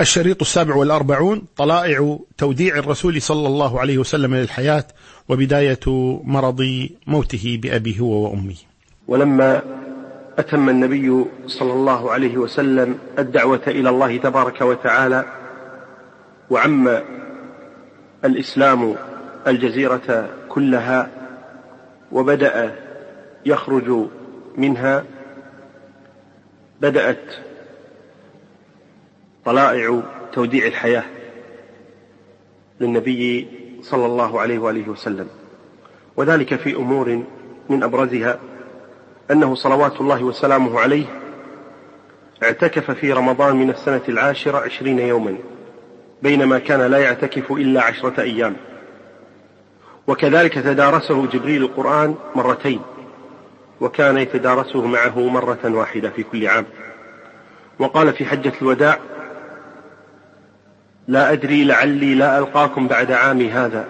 الشريط السابع والأربعون طلائع توديع الرسول صلى الله عليه وسلم للحياة وبداية مرض موته بأبيه هو وأمه ولما أتم النبي صلى الله عليه وسلم الدعوة إلى الله تبارك وتعالى وعم الإسلام الجزيرة كلها وبدأ يخرج منها بدأت طلائع توديع الحياة للنبي صلى الله عليه وآله وسلم. وذلك في أمور من أبرزها أنه صلوات الله وسلامه عليه اعتكف في رمضان من السنة العاشرة عشرين يوما بينما كان لا يعتكف إلا عشرة أيام. وكذلك تدارسه جبريل القرآن مرتين وكان يتدارسه معه مرة واحدة في كل عام. وقال في حجة الوداع لا أدري لعلي لا ألقاكم بعد عامي هذا.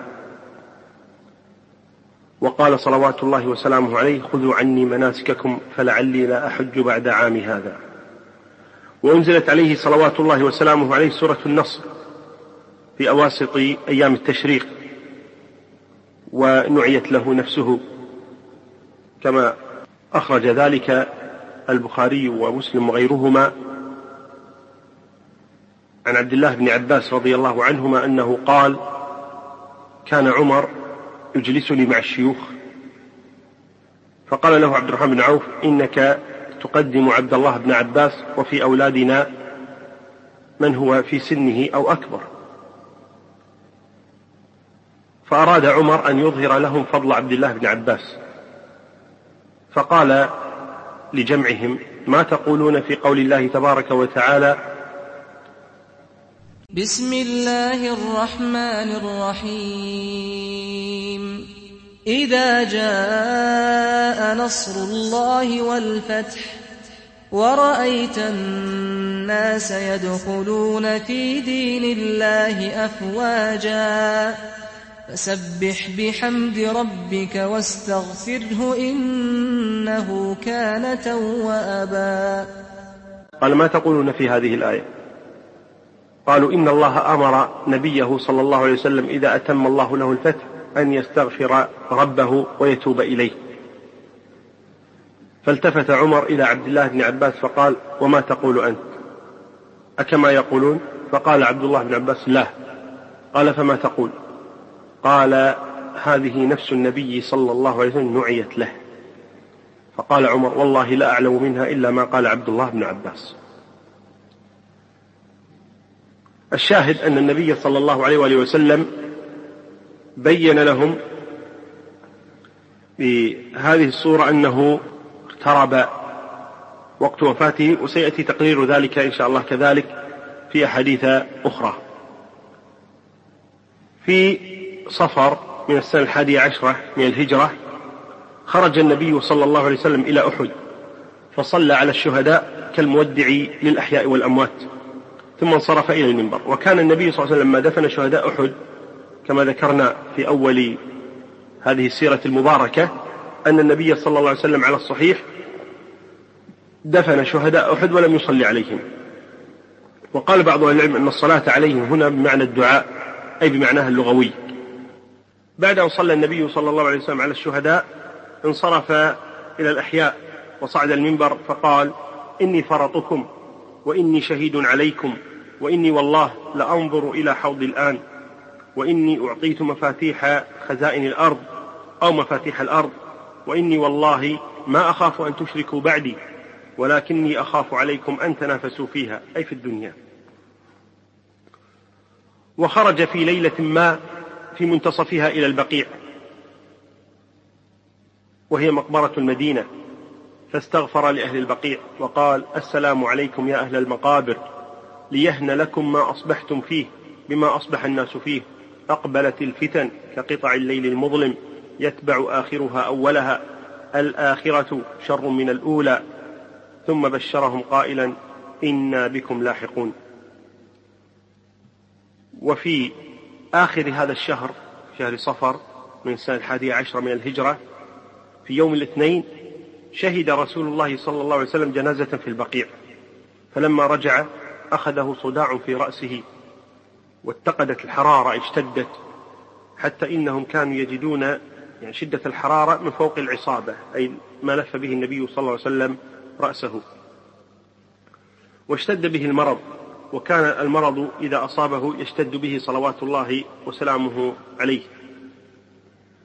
وقال صلوات الله وسلامه عليه خذوا عني مناسككم فلعلي لا أحج بعد عامي هذا. وأنزلت عليه صلوات الله وسلامه عليه سورة النصر في أواسط أيام التشريق ونعيت له نفسه كما أخرج ذلك البخاري ومسلم وغيرهما. عن عبد الله بن عباس رضي الله عنهما أنه قال كان عمر يجلسني مع الشيوخ فقال له عبد الرحمن بن عوف إنك تقدم عبد الله بن عباس وفي أولادنا من هو في سنه أو أكبر. فأراد عمر أن يظهر لهم فضل عبد الله بن عباس فقال لجمعهم ما تقولون في قول الله تبارك وتعالى بسم الله الرحمن الرحيم. إذا جاء نصر الله والفتح ورأيت الناس يدخلون في دين الله أفواجا فسبح بحمد ربك واستغفره إنه كان توابا. قال ما تقولون في هذه الآية؟ قالوا إن الله أمر نبيه صلى الله عليه وسلم إذا أتم الله له الفتح أن يستغفر ربه ويتوب إليه. فالتفت عمر إلى عبد الله بن عباس فقال وما تقول أنت؟ أكما يقولون؟ فقال عبد الله بن عباس لا. قال فما تقول؟ قال هذه نفس النبي صلى الله عليه وسلم نعيت له. فقال عمر والله لا أعلم منها إلا ما قال عبد الله بن عباس. الشاهد أن النبي صلى الله عليه وآله وسلم بين لهم بهذه الصورة أنه اقترب وقت وفاته وسيأتي تقرير ذلك إن شاء الله كذلك في أحاديث أخرى. في صفر من السنة الحادية عشرة من الهجرة خرج النبي صلى الله عليه وسلم إلى أحد فصلى على الشهداء كالمودع للأحياء والأموات. ثم انصرف إلى المنبر. وكان النبي صلى الله عليه وسلم لما دفن شهداء أحد كما ذكرنا في أول هذه السيرة المباركة أن النبي صلى الله عليه وسلم على الصحيح دفن شهداء أحد ولم يصلي عليهم. وقال بعض أهل العلم أن الصلاة عليهم هنا بمعنى الدعاء أي بمعناها اللغوي. بعد أن صلى النبي صلى الله عليه وسلم على الشهداء انصرف إلى الأحياء وصعد المنبر فقال إني فرطكم وإني شهيد عليكم وإني والله لأنظر إلى حوض الآن وإني أعطيت مفاتيح خزائن الأرض أو مفاتيح الأرض وإني والله ما أخاف أن تشركوا بعدي ولكني أخاف عليكم أن تنافسوا فيها أي في الدنيا. وخرج في ليلة ما في منتصفها إلى البقيع وهي مقبرة المدينة. فاستغفر لأهل البقيع وقال السلام عليكم يا أهل المقابر ليهن لكم ما أصبحتم فيه بما أصبح الناس فيه. أقبلت الفتن كقطع الليل المظلم يتبع آخرها أولها الآخرة شر من الأولى. ثم بشرهم قائلا إنا بكم لاحقون. وفي آخر هذا الشهر شهر صفر من السنة الحادية عشرة من الهجرة في يوم الاثنين شهد رسول الله صلى الله عليه وسلم جنازة في البقيع. فلما رجع أخذه صداع في رأسه واتقدت الحرارة اشتدت حتى إنهم كانوا يجدون يعني شدة الحرارة من فوق العصابة أي ما لف به النبي صلى الله عليه وسلم رأسه. واشتد به المرض وكان المرض إذا أصابه يشتد به صلوات الله وسلامه عليه.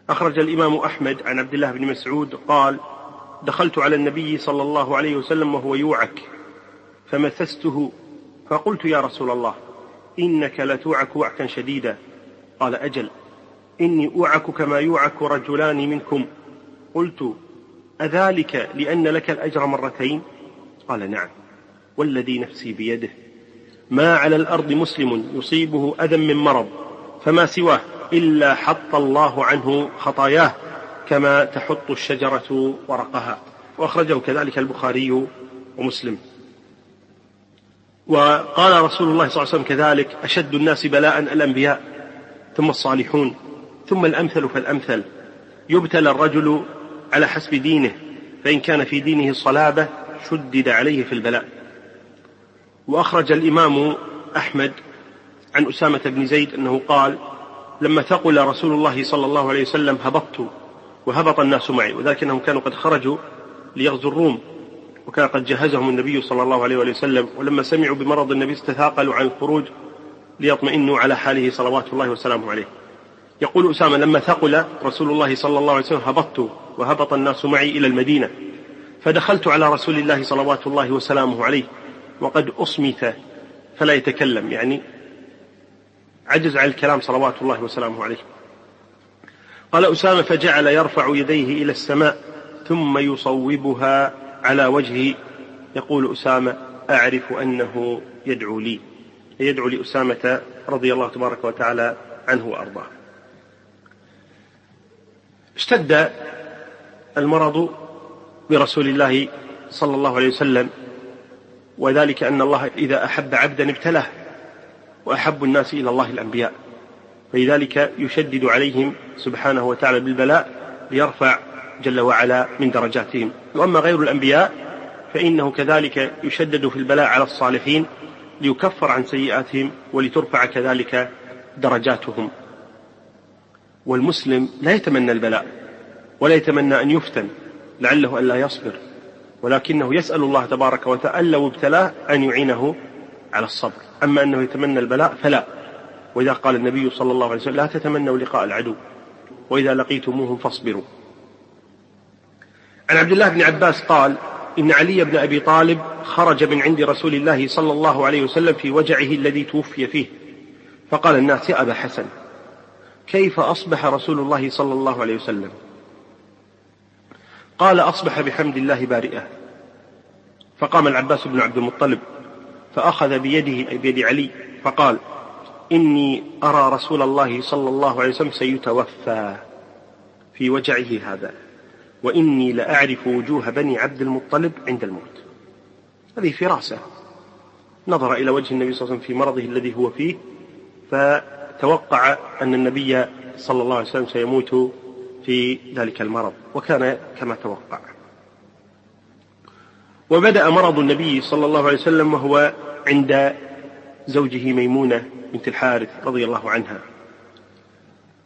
أخرج الإمام أحمد عن عبد الله بن مسعود قال دخلت على النبي صلى الله عليه وسلم وهو يوعك فمسسته فقلت يا رسول الله إنك لتوعك وعكا شديدا. قال أجل إني أوعك كما يوعك رجلان منكم. قلت أذلك لأن لك الأجر مرتين؟ قال نعم. والذي نفسي بيده. ما على الأرض مسلم يصيبه أذى من مرض فما سواه إلا حط الله عنه خطاياه. كما تحط الشجرة ورقها. وأخرجه كذلك البخاري ومسلم. وقال رسول الله صلى الله عليه وسلم كذلك أشد الناس بلاء الأنبياء ثم الصالحون ثم الأمثل فالأمثل. يبتلى الرجل على حسب دينه فإن كان في دينه صلابة شدد عليه في البلاء. وأخرج الإمام أحمد عن أسامة بن زيد أنه قال لما ثقل رسول الله صلى الله عليه وسلم هبطت وهبط الناس معي وذلك أنهم كانوا قد خرجوا ليغزوا الروم وكان قد جهزهم النبي صلى الله عليه وسلم ولما سمعوا بمرض النبي استثاقلوا عن الخروج ليطمئنوا على حاله صلوات الله وسلامه عليه. يقول أسامة لما ثقل رسول الله صلى الله عليه وسلم هبطت وهبط الناس معي إلى المدينة فدخلت على رسول الله صلوات الله وسلامه عليه وقد أصمت فلا يتكلم يعني عجز عن الكلام صلوات الله وسلامه عليه. قال أسامة فجعل يرفع يديه إلى السماء ثم يصوبها على وجهه. يقول أسامة أعرف أنه يدعو لي يدعو لأسامة رضي الله تبارك وتعالى عنه وأرضاه. اشتد المرض برسول الله صلى الله عليه وسلم وذلك أن الله إذا أحب عبدا ابتلاه وأحب الناس إلى الله الأنبياء. فلذلك يشدد عليهم سبحانه وتعالى بالبلاء ليرفع جل وعلا من درجاتهم. وأما غير الأنبياء فإنه كذلك يشدد في البلاء على الصالحين ليكفر عن سيئاتهم ولترفع كذلك درجاتهم. والمسلم لا يتمنى البلاء ولا يتمنى أن يفتن لعله ألا يصبر ولكنه يسأل الله تبارك وتعالى لو ابتلاه أن يعينه على الصبر. أما أنه يتمنى البلاء فلا. وإذا قال النبي صلى الله عليه وسلم لا تتمنوا لقاء العدو وإذا لقيتموهم فاصبروا. عن عبد الله بن عباس قال إن علي بن أبي طالب خرج من عند رسول الله صلى الله عليه وسلم في وجعه الذي توفي فيه. فقال الناس يا أبا حسن كيف أصبح رسول الله صلى الله عليه وسلم؟ قال أصبح بحمد الله بارئا فقام العباس بن عبد المطلب فأخذ بيده أي بيد علي فقال إني أرى رسول الله صلى الله عليه وسلم سيتوفى في وجعه هذا وإني لأعرف وجوه بني عبد المطلب عند الموت. هذه فراسة. نظر إلى وجه النبي صلى الله عليه وسلم في مرضه الذي هو فيه فتوقع أن النبي صلى الله عليه وسلم سيموت في ذلك المرض وكان كما توقع. وبدأ مرض النبي صلى الله عليه وسلم وهو عند زوجه ميمونة بنت الحارث رضي الله عنها.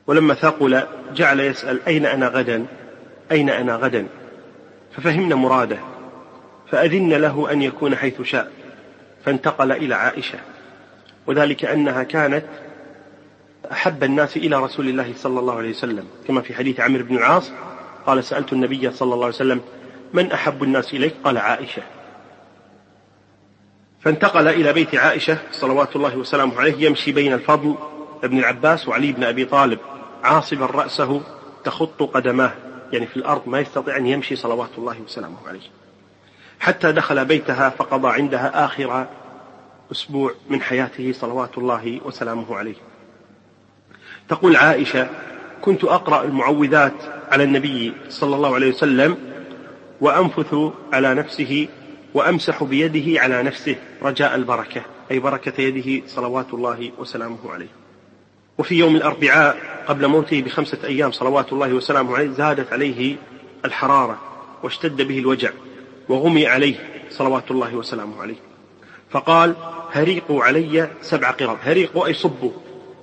ولما ثقل جعل يسأل أين أنا غدا؟ أين أنا غدا؟ ففهمنا مراده فأذن له أن يكون حيث شاء فانتقل إلى عائشة. وذلك أنها كانت أحب الناس إلى رسول الله صلى الله عليه وسلم كما في حديث عمرو بن العاص قال سألت النبي صلى الله عليه وسلم من أحب الناس إليك؟ قال عائشة. فانتقل إلى بيت عائشة صلوات الله وسلامه عليه يمشي بين الفضل بن العباس وعلي بن أبي طالب عاصبا رأسه تخط قدماه يعني في الأرض ما يستطيع أن يمشي صلوات الله وسلامه عليه. حتى دخل بيتها فقضى عندها آخر أسبوع من حياته صلوات الله وسلامه عليه. تقول عائشة كنت أقرأ المعوذات على النبي صلى الله عليه وسلم وأنفث على نفسه وأمسح بيده على نفسه رجاء البركة أي بركة يده صلوات الله وسلامه عليه. وفي يوم الأربعاء قبل موته بخمسة أيام صلوات الله وسلامه عليه زادت عليه الحرارة واشتد به الوجع وغمي عليه صلوات الله وسلامه عليه. فقال هريقوا علي سبع قرب. هريقوا أي صبوا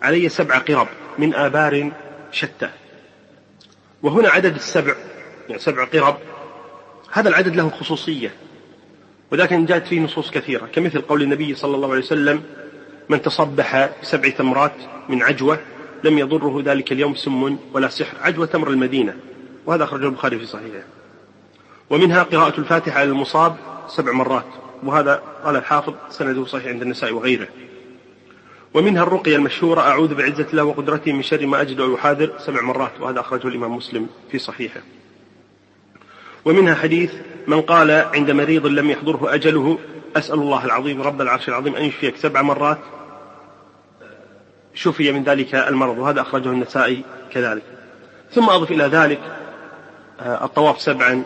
علي سبع قرب من آبار شتى. وهنا عدد السبع يعني سبع قرب هذا العدد له خصوصية. ولكن جاءت فيه نصوص كثيرة كمثل قول النبي صلى الله عليه وسلم من تصبح بسبع تمرات من عجوة لم يضره ذلك اليوم سم ولا سحر. عجوة تمر المدينة وهذا أخرجه البخاري في صحيحه. ومنها قراءة الفاتحة على المصاب سبع مرات وهذا قال الحافظ سنده صحيح عند النساء وغيره. ومنها الرقية المشهورة أعوذ بعزة الله وقدرته من شر ما أجد أو يحاذر سبع مرات وهذا أخرجه الإمام مسلم في صحيحه. ومنها حديث من قال عند مريض لم يحضره أجله أسأل الله العظيم رب العرش العظيم أن يشفيك سبع مرات. شفي من ذلك المرض وهذا أخرجه النسائي كذلك. ثم أضف إلى ذلك آه، الطواف سبعا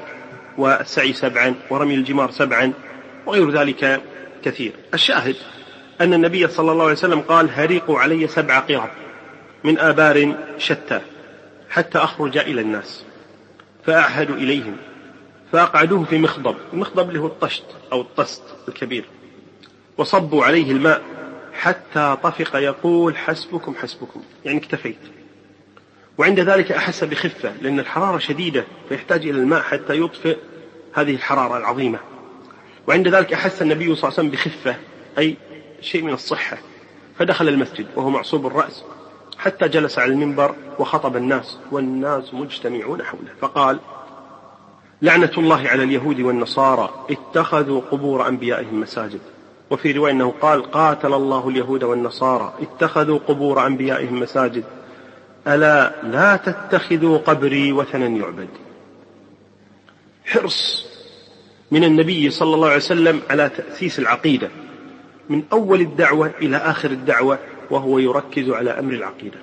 والسعي سبعا ورمي الجمار سبعا وغير ذلك كثير. الشاهد أن النبي صلى الله عليه وسلم قال هريقوا علي سبع قرب من آبار شتى حتى أخرج إلى الناس فأعهد إليهم. فأقعدوه في مخضب المخضب هو الطشت أو الطست الكبير. وصبوا عليه الماء حتى طفق يقول حسبكم حسبكم. يعني اكتفيت. وعند ذلك أحس بخفة لأن الحرارة شديدة فيحتاج إلى الماء حتى يطفئ هذه الحرارة العظيمة. وعند ذلك أحس النبي صلى الله عليه وسلم بخفة أي شيء من الصحة. فدخل المسجد وهو معصوب الرأس حتى جلس على المنبر وخطب الناس والناس مجتمعون حوله. فقال لعنة الله على اليهود والنصارى اتخذوا قبور أنبيائهم مساجد. وفي رواية أنه قال قاتل الله اليهود والنصارى اتخذوا قبور أنبيائهم مساجد. ألا لا تتخذوا قبري وثنا يعبد. حرص من النبي صلى الله عليه وسلم على تأسيس العقيدة. من أول الدعوة إلى آخر الدعوة وهو يركز على أمر العقيدة.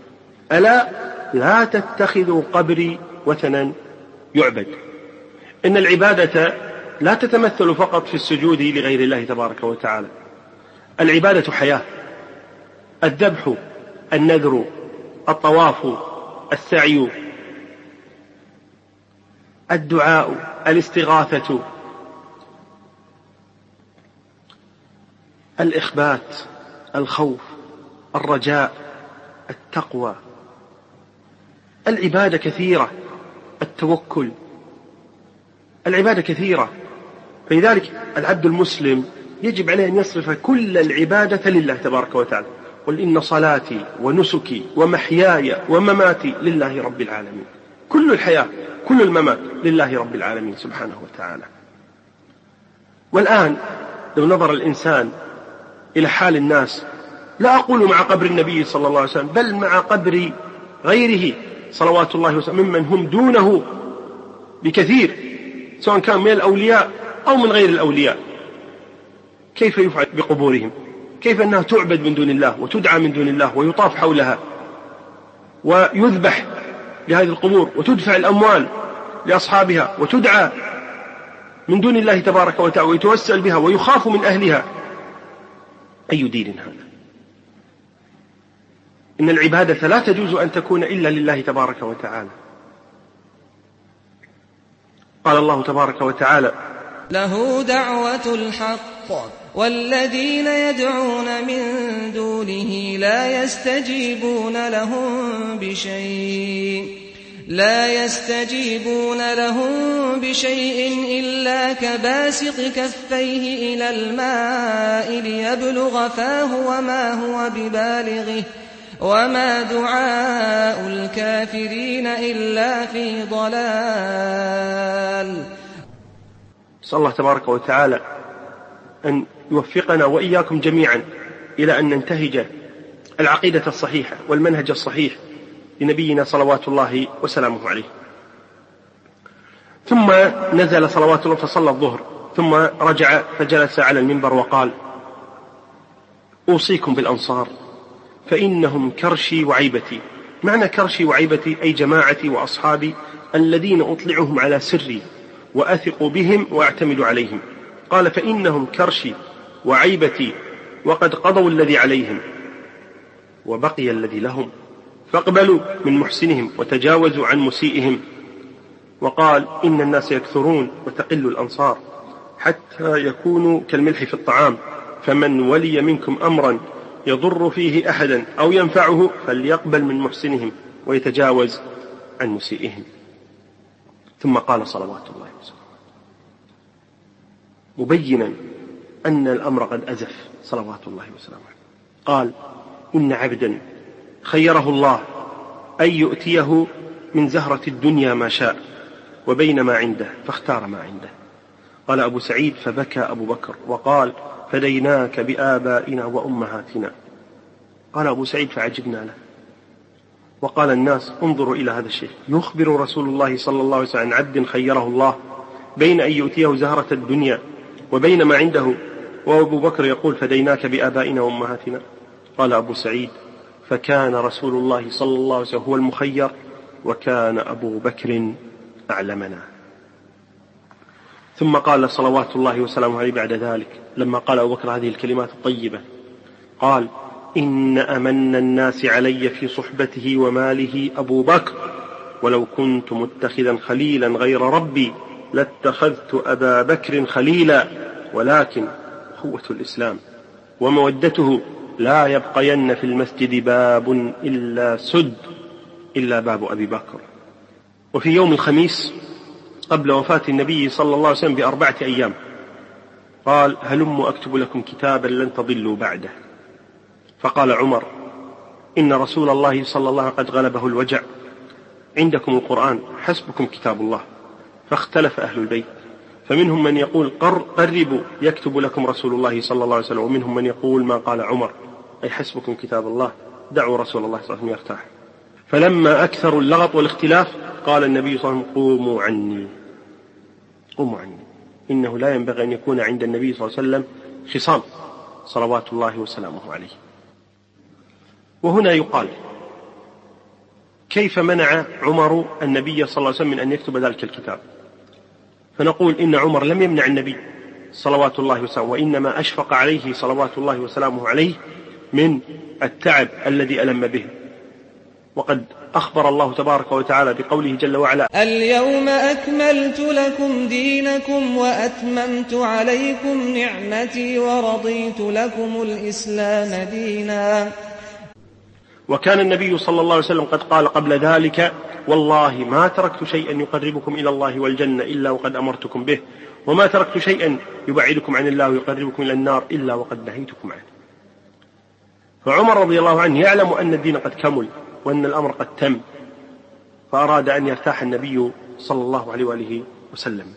ألا لا تتخذوا قبري وثنا يعبد. إن العبادة لا تتمثل فقط في السجود لغير الله تبارك وتعالى. العبادة حياة الذبح النذر الطواف السعي الدعاء الاستغاثة الإخبات الخوف الرجاء التقوى. العبادة كثيرة التوكل. العبادة كثيرة. فلذلك العبد المسلم يجب عليه أن يصرف كل العبادة لله تبارك وتعالى. قل إن صلاتي ونسكي ومحياي ومماتي لله رب العالمين. كل الحياة كل الممات لله رب العالمين سبحانه وتعالى. والآن لو نظر الإنسان إلى حال الناس لا أقول مع قبر النبي صلى الله عليه وسلم بل مع قبر غيره صلوات الله وسلم ممن هم دونه بكثير. سواء كان من الأولياء أو من غير الأولياء. كيف يفعل بقبورهم؟ كيف أنها تعبد من دون الله وتدعى من دون الله ويطاف حولها ويذبح لهذه القبور وتدفع الأموال لأصحابها وتدعى من دون الله تبارك وتعالى ويتوسل بها ويخاف من أهلها. أي دين هذا؟ إن العبادة لا تجوز أن تكون إلا لله تبارك وتعالى. قال الله تبارك وتعالى له دعوة الحق والذين يدعون من دونه لا يستجيبون لهم بشيء لا يستجيبون لهم بشيء إلا كباسط كفيه إلى الماء ليبلغ فاه وما هو ببالغه. وما دعاء الكافرين إلا في ضلال. نسأل الله تبارك وتعالى أن يوفقنا وإياكم جميعا إلى أن ننتهج العقيدة الصحيحة والمنهج الصحيح لنبينا صلوات الله وسلامه عليه. ثم نزل صلوات الله فصلى الظهر ثم رجع فجلس على المنبر وقال أوصيكم بالأنصار. فإنهم كرشي وعيبتي. معنى كرشي وعيبتي أي جماعتي وأصحابي الذين أطلعهم على سري وأثق بهم وأعتمد عليهم. قال فإنهم كرشي وعيبتي وقد قضوا الذي عليهم وبقي الذي لهم. فاقبلوا من محسنهم وتجاوزوا عن مسيئهم. وقال إن الناس يكثرون وتقل الأنصار حتى يكونوا كالملح في الطعام. فمن ولي منكم أمرا يضر فيه أحدا أو ينفعه فليقبل من محسنهم ويتجاوز عن مسيئهم. ثم قال صلوات الله وسلامه. مبينا أن الأمر قد أزف صلوات الله وسلامه. قال إن عبدا خيره الله أن يؤتيه من زهرة الدنيا ما شاء وبين ما عنده فاختار ما عنده. قال أبو سعيد فبكى أبو بكر وقال فديناك بآبائنا وأمهاتنا. قال أبو سعيد فعجبنا له. وقال الناس انظروا إلى هذا الشيء يخبر رسول الله صلى الله عليه وسلم عن عبد خيره الله بين أن يؤتيه زهرة الدنيا وبين ما عنده. وأبو بكر يقول فديناك بآبائنا وأمهاتنا. قال أبو سعيد فكان رسول الله صلى الله عليه وسلم هو المخير وكان أبو بكر أعلمنا. ثم قال صلوات الله وسلامه عليه بعد ذلك لما قال أبو بكر هذه الكلمات الطيبة قال إن أمن الناس علي في صحبته وماله أبو بكر ولو كنت متخذا خليلا غير ربي لاتخذت أبا بكر خليلا ولكن قوة الإسلام ومودته لا يبقين في المسجد باب إلا سد إلا باب أبي بكر. وفي يوم الخميس قبل وفاة النبي صلى الله عليه وسلم بأربعة أيام. قال هلموا أكتب لكم كتابا لن تضلوا بعده. فقال عمر إن رسول الله صلى الله عليه وسلم قد غلبه الوجع. عندكم القرآن حسبكم كتاب الله. فاختلف أهل البيت. فمنهم من يقول قر قربوا يكتب لكم رسول الله صلى الله عليه وسلم. ومنهم من يقول ما قال عمر أي حسبكم كتاب الله دعوا رسول الله صلى الله عليه وسلم يرتاح. فلما أكثروا اللغط والاختلاف قال النبي صلى الله عليه وسلم قوموا عني. قوموا عني. إنه لا ينبغي أن يكون عند النبي صلى الله عليه وسلم خصام. صلوات الله وسلامه عليه. وهنا يقال كيف منع عمر النبي صلى الله عليه وسلم من أن يكتب ذلك الكتاب؟ فنقول إن عمر لم يمنع النبي صلوات الله وسلامه وإنما أشفق عليه صلوات الله وسلامه عليه من التعب الذي ألم به. وقد أخبر الله تبارك وتعالى بقوله جل وعلا اليوم أكملت لكم دينكم وأتممت عليكم نعمتي ورضيت لكم الإسلام دينا. وكان النبي صلى الله عليه وسلم قد قال قبل ذلك والله ما تركت شيئا يقربكم إلى الله والجنة إلا وقد أمرتكم به وما تركت شيئا يبعدكم عن الله ويقربكم إلى النار إلا وقد نهيتكم عنه. فعمر رضي الله عنه يعلم أن الدين قد كمل وأن الأمر قد تم فأراد أن يرتاح النبي صلى الله عليه وآله وسلم.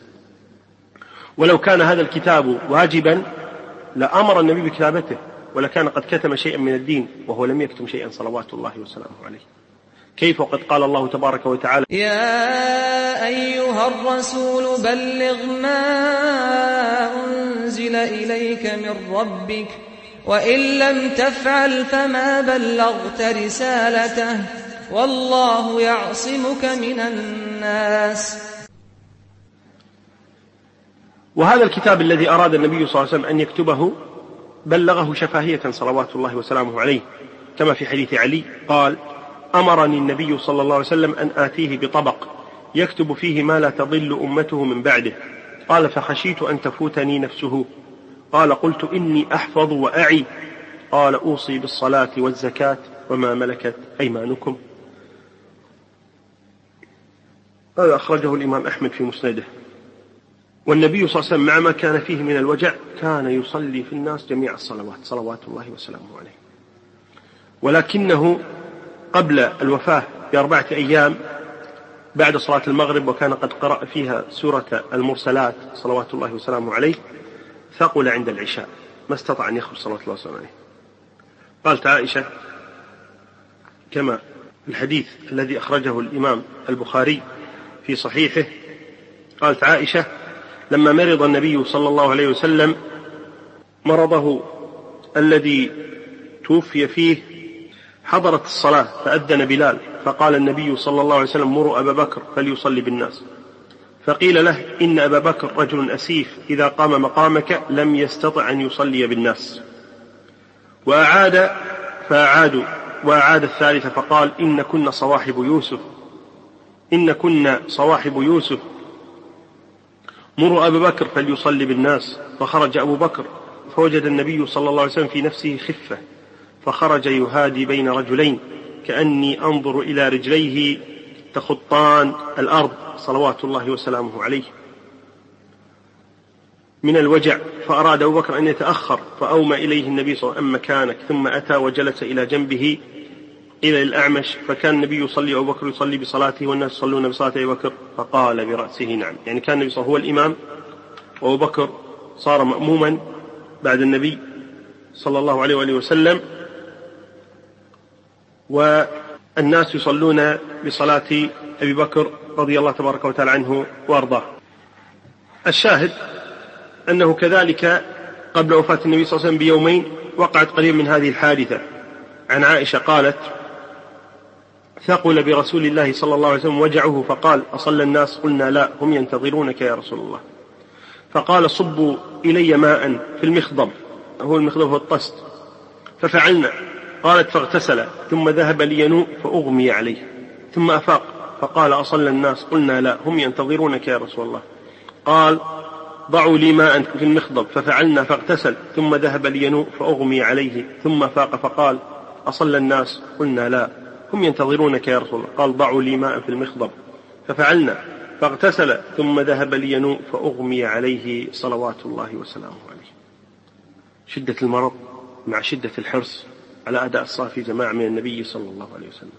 ولو كان هذا الكتاب واجبا لأمر النبي بكتابته ولكان قد كتم شيئا من الدين وهو لم يكتم شيئا صلوات الله وسلامه عليه. كيف وقد قال الله تبارك وتعالى يا أيها الرسول بلغ ما أنزل إليك من ربك وإن لم تفعل فما بلغت رسالته والله يعصمك من الناس. وهذا الكتاب الذي أراد النبي صلى الله عليه وسلم أن يكتبه بلغه شفاهية صلوات الله وسلامه عليه. كما في حديث علي قال أمرني النبي صلى الله عليه وسلم أن آتيه بطبق يكتب فيه ما لا تضل أمته من بعده. قال فخشيت أن تفوتني نفسه. قال قلت إني أحفظ وأعي. قال أوصي بالصلاة والزكاة وما ملكت أيمانكم. هذا أخرجه الإمام أحمد في مسنده. والنبي صلى الله عليه وسلم مع ما كان فيه من الوجع كان يصلي في الناس جميع الصلوات صلوات الله وسلامه عليه. ولكنه قبل الوفاة بأربعة أيام بعد صلاة المغرب وكان قد قرأ فيها سورة المرسلات صلوات الله وسلامه عليه ثقل عند العشاء. ما استطاع أن يخرج صلوات الله عليه. قالت عائشة كما الحديث الذي أخرجه الإمام البخاري في صحيحه قالت عائشة لما مرض النبي صلى الله عليه وسلم مرضه الذي توفي فيه حضرت الصلاة فأذن بلال فقال النبي صلى الله عليه وسلم مروا أبا بكر فليصلي بالناس. فقيل له إن أبا بكر رجل أسيف إذا قام مقامك لم يستطع أن يصلي بالناس. وأعاد فأعادوا وأعاد الثالثة فقال إن كن صواحب يوسف. إن كن صواحب يوسف. مروا أبا بكر فليصلي بالناس فخرج أبو بكر فوجد النبي صلى الله عليه وسلم في نفسه خفة فخرج يهادي بين رجلين كأني أنظر إلى رجليه تخطان الأرض صلوات الله وسلامه عليه. من الوجع فأراد أبو بكر أن يتأخر فأومى إليه النبي صلى الله عليه وسلم مكانك ثم أتى وجلس إلى جنبه إلى الأعمش فكان النبي يصلي أبو بكر يصلي بصلاته والناس يصلون بصلاة أبي بكر فقال برأسه نعم. يعني كان النبي صلى الله عليه وسلم هو الإمام وأبو بكر صار مأموما بعد النبي صلى الله عليه وآله وسلم والناس يصلون بصلاة أبي بكر رضي الله تبارك وتعالى عنه وأرضاه. الشاهد أنه كذلك قبل وفاة النبي صلى الله عليه وسلم بيومين وقعت قريب من هذه الحادثة. عن عائشة قالت ثقل برسول الله صلى الله عليه وسلم وجعه فقال أصلى الناس؟ قلنا لا هم ينتظرونك يا رسول الله. فقال صبوا إلي ماء في المخضب. هو المخضب هو الطست. ففعلنا. قالت فاغتسل ثم ذهب لينوء فأغمي عليه. ثم أفاق فقال أصلى الناس؟ قلنا لا هم ينتظرونك يا رسول الله. قال ضعوا لي ماء في المخضب ففعلنا فاغتسل ثم ذهب لينوء فأغمي عليه. ثم فاق فقال أصلى الناس؟ قلنا لا هم ينتظرونك يا رسول الله. قال ضعوا لي ماء في المخضب. ففعلنا فاغتسل ثم ذهب لينوء فأغمي عليه. صلوات الله وسلامه عليه. شدة المرض مع شدة الحرص على أداء الصلاة في جماعة من النبي صلى الله عليه وسلم.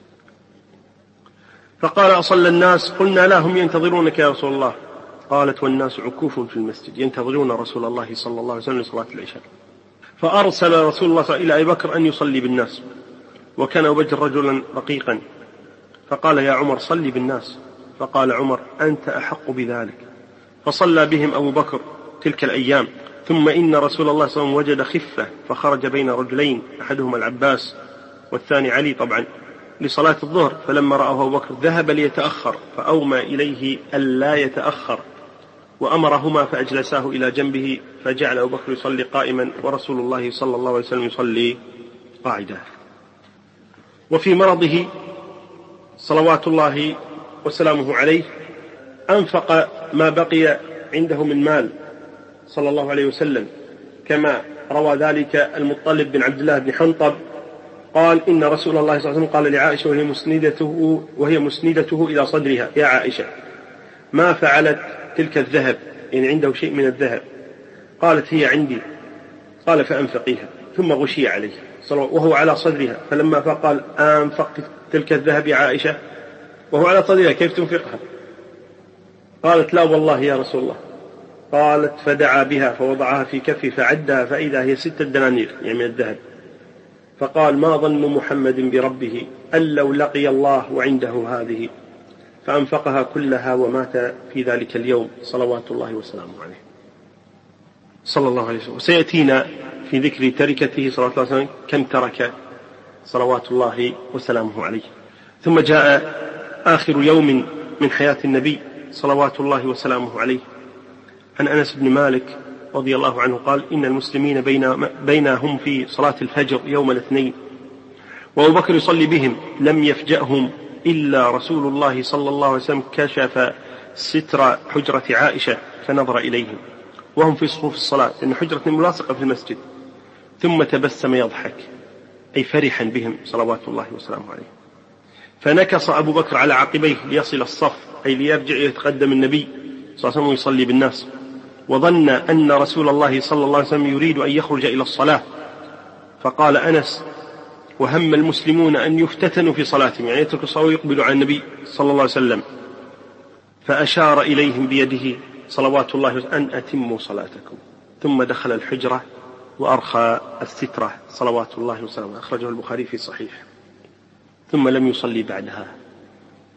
فقال أصلى الناس قلنا لا هم ينتظرونك يا رسول الله. قالت والناس عكوف في المسجد ينتظرون رسول الله صلى الله عليه وسلم لصلاة العشاء. فأرسل رسول الله إلى أبي بكر أن يصلي بالناس وكان أبو بكر رجلا رقيقا. فقال يا عمر صلي بالناس. فقال عمر أنت أحق بذلك. فصلى بهم أبو بكر تلك الأيام. ثم إن رسول الله صلى الله عليه وسلم وجد خفة فخرج بين رجلين أحدهما العباس والثاني علي طبعا لصلاة الظهر فلما رآه أبو بكر ذهب ليتأخر فأومى إليه ألا يتأخر وأمرهما فأجلساه إلى جنبه فجعل أبو بكر يصلي قائما ورسول الله صلى الله عليه وسلم يصلي قاعدا. وفي مرضه صلوات الله وسلامه عليه أنفق ما بقي عنده من مال. صلى الله عليه وسلم كما روى ذلك المطلب بن عبد الله بن حنطب قال إن رسول الله صلى الله عليه وسلم قال لعائشة وهي مسندته وهي مسندته إلى صدرها يا عائشة ما فعلت تلك الذهب؟ يعني عنده شيء من الذهب. قالت هي عندي. قال فأنفقيها. ثم غشي عليه وهو على صدرها فلما فقال أنفق تلك الذهب يا عائشة؟ وهو على صدرها كيف تنفقها؟ قالت لا والله يا رسول الله. قالت فدعا بها فوضعها في كفي فعدها فإذا هي ستة دنانير يعني من الذهب. فقال ما ظن محمد بربه أن لو لقي الله وعنده هذه؟ فأنفقها كلها ومات في ذلك اليوم. صلوات الله وسلامه عليه. صلى الله عليه وسلم. وسيأتينا في ذكر تركته صلى الله عليه وسلم كم ترك. صلوات الله وسلامه عليه. ثم جاء آخر يوم من حياة النبي صلوات الله وسلامه عليه. عن أنس بن مالك رضي الله عنه قال إن المسلمين بين بينهم في صلاة الفجر يوم الاثنين. وأبو بكر يصلي بهم لم يفجأهم إلا رسول الله صلى الله عليه وسلم كشف ستر حجرة عائشة فنظر إليهم. وهم في صفوف الصلاة لأن حجرة ملاصقة في المسجد. ثم تبسم يضحك أي فرحا بهم صلوات الله وسلامه عليه. فنكص أبو بكر على عقبيه ليصل الصف أي ليرجع يتقدم النبي صلى الله عليه وسلم ويصلي بالناس. وظن أن رسول الله صلى الله عليه وسلم يريد أن يخرج إلى الصلاة. فقال أنس وهم المسلمون أن يفتتنوا في صلاتهم يعني يتركوا الصلاة ويقبلوا على النبي صلى الله عليه وسلم. فأشار إليهم بيده صلوات الله أن أتموا صلاتكم. ثم دخل الحجرة وأرخى السترة صلوات الله وسلامه أخرجه البخاري في صحيح. ثم لم يصلي بعدها.